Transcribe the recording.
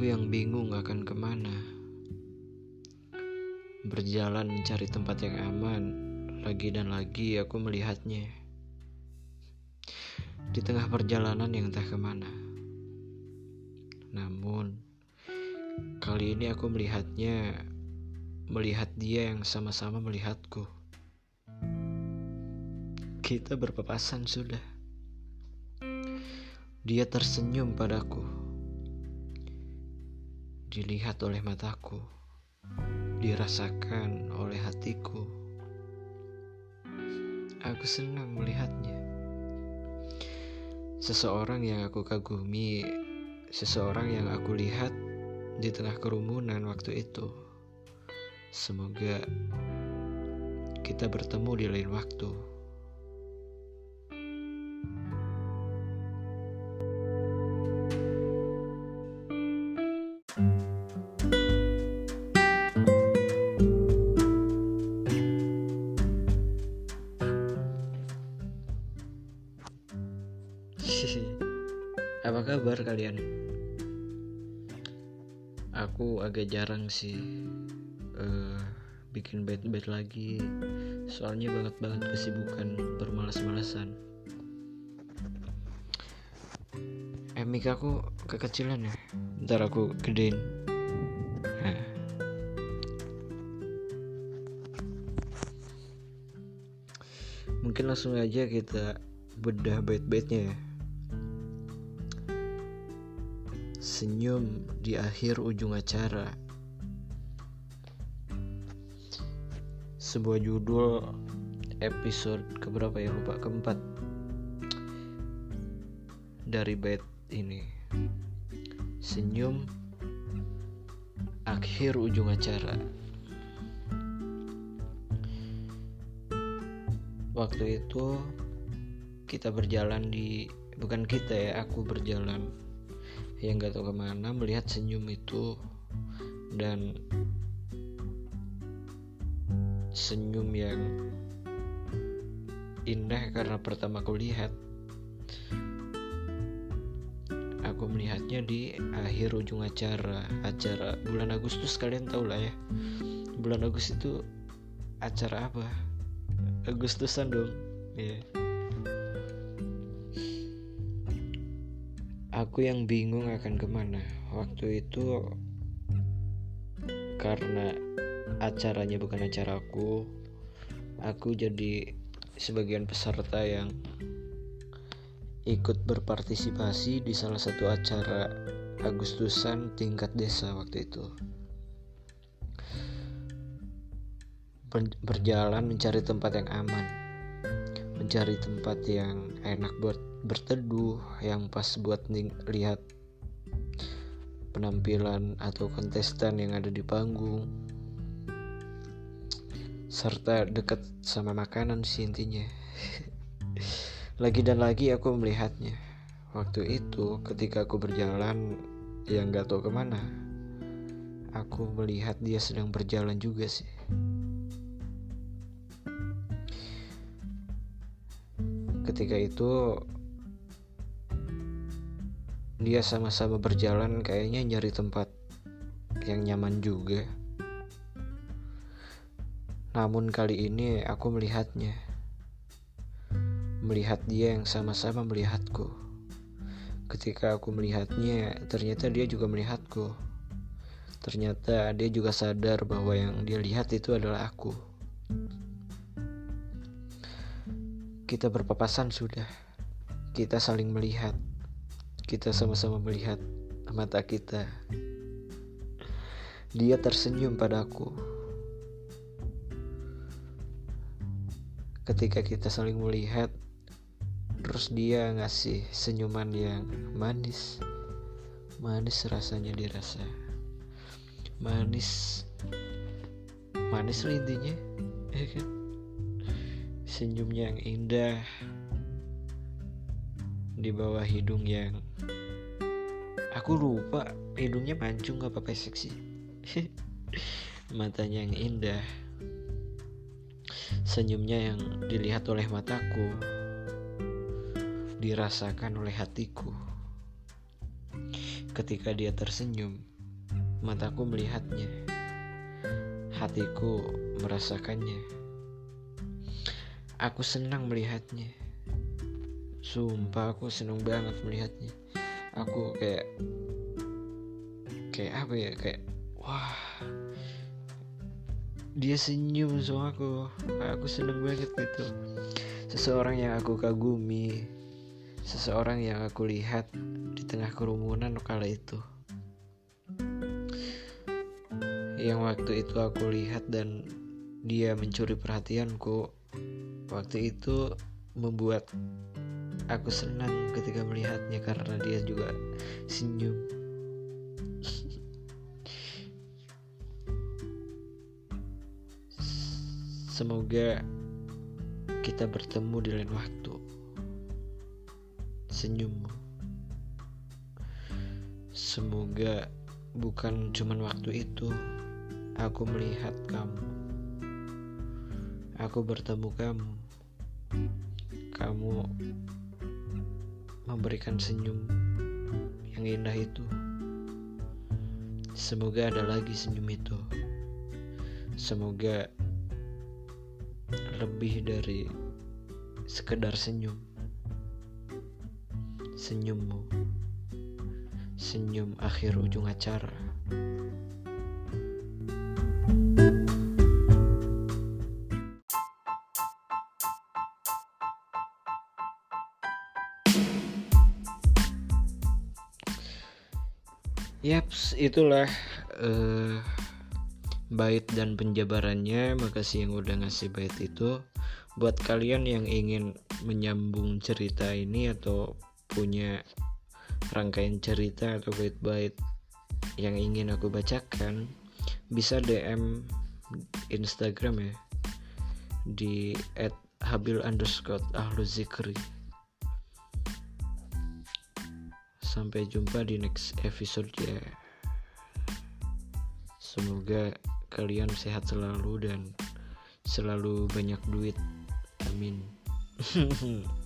Aku yang bingung akan ke mana. Berjalan mencari tempat yang aman Lagi dan lagi aku melihatnya. Di tengah perjalanan yang entah ke mana. Namun Kali ini aku melihatnya Melihat dia yang sama-sama melihatku. Kita berpapasan sudah. Dia tersenyum padaku dilihat oleh mataku, dirasakan oleh hatiku. Aku senang melihatnya. Seseorang yang aku kagumi, seseorang yang aku lihat di tengah kerumunan waktu itu. Semoga kita bertemu di lain waktu. Kabar kalian? Aku agak jarang sih uh, bikin bed-bed lagi. Soalnya banget banget kesibukan bermalas-malasan. Eh aku kekecilan ya? Ntar aku gedein. Mungkin langsung aja kita bedah bed-bednya ya Senyum di akhir ujung acara. Sebuah judul episode keberapa ya lupa keempat dari bed ini. Senyum akhir ujung acara. Waktu itu kita berjalan di bukan kita ya, aku berjalan yang gak tahu ke mana melihat senyum itu dan senyum yang indah karena pertama aku lihat aku melihatnya di akhir ujung acara acara bulan Agustus kalian tahu lah ya bulan Agustus itu acara apa Agustusan dong ya yeah. Aku yang bingung akan ke mana. Waktu itu Karena acaranya bukan acaraku Aku jadi sebagian peserta yang Ikut berpartisipasi di salah satu acara Agustusan tingkat desa waktu itu. Berjalan mencari tempat yang aman Mencari tempat yang enak buat berteduh yang pas buat lihat penampilan atau kontestan yang ada di panggung. Serta dekat sama makanan sih intinya. Lagi dan lagi aku melihatnya. Waktu itu ketika aku berjalan yang gak tahu ke mana aku melihat dia sedang berjalan juga sih ketika itu dia sama-sama berjalan kayaknya nyari tempat yang nyaman juga. Namun kali ini aku melihatnya. Melihat dia yang sama-sama melihatku. Ketika aku melihatnya, ternyata dia juga melihatku. Ternyata dia juga sadar bahwa yang dia lihat itu adalah aku. Kita berpapasan sudah. Kita saling melihat kita sama-sama melihat mata kita. Dia tersenyum padaku. Ketika kita saling melihat, terus dia ngasih senyuman yang manis. Manis rasanya dirasa. Manis. Manis lah intinya. Ya kan? Senyumnya yang indah di bawah hidung yang aku lupa hidungnya mancung apa pesek sih matanya yang indah senyumnya yang dilihat oleh mataku dirasakan oleh hatiku ketika dia tersenyum Mataku melihatnya. Hatiku merasakannya. Aku senang melihatnya. Sumpah aku senang banget melihatnya. Aku kayak kayak apa ya? Kayak wah. Dia senyum sama aku. Aku seneng banget gitu. Seseorang yang aku kagumi. Seseorang yang aku lihat di tengah kerumunan kala itu. Yang waktu itu aku lihat dan dia mencuri perhatianku waktu itu membuat aku senang ketika melihatnya karena dia juga senyum Semoga kita bertemu di lain waktu. Senyummu. Semoga bukan cuma waktu itu aku melihat kamu. Aku bertemu kamu. Kamu memberikan senyum yang indah itu. Semoga ada lagi senyum itu. Semoga lebih dari sekedar senyum. Senyummu, senyum akhir ujung acara. Yaps, itulah uh, bait dan penjabarannya. Makasih yang udah ngasih bait itu. Buat kalian yang ingin menyambung cerita ini atau punya rangkaian cerita atau bait-bait yang ingin aku bacakan bisa DM Instagram ya di at sampai jumpa di next episode ya. Semoga kalian sehat selalu dan selalu banyak duit. Amin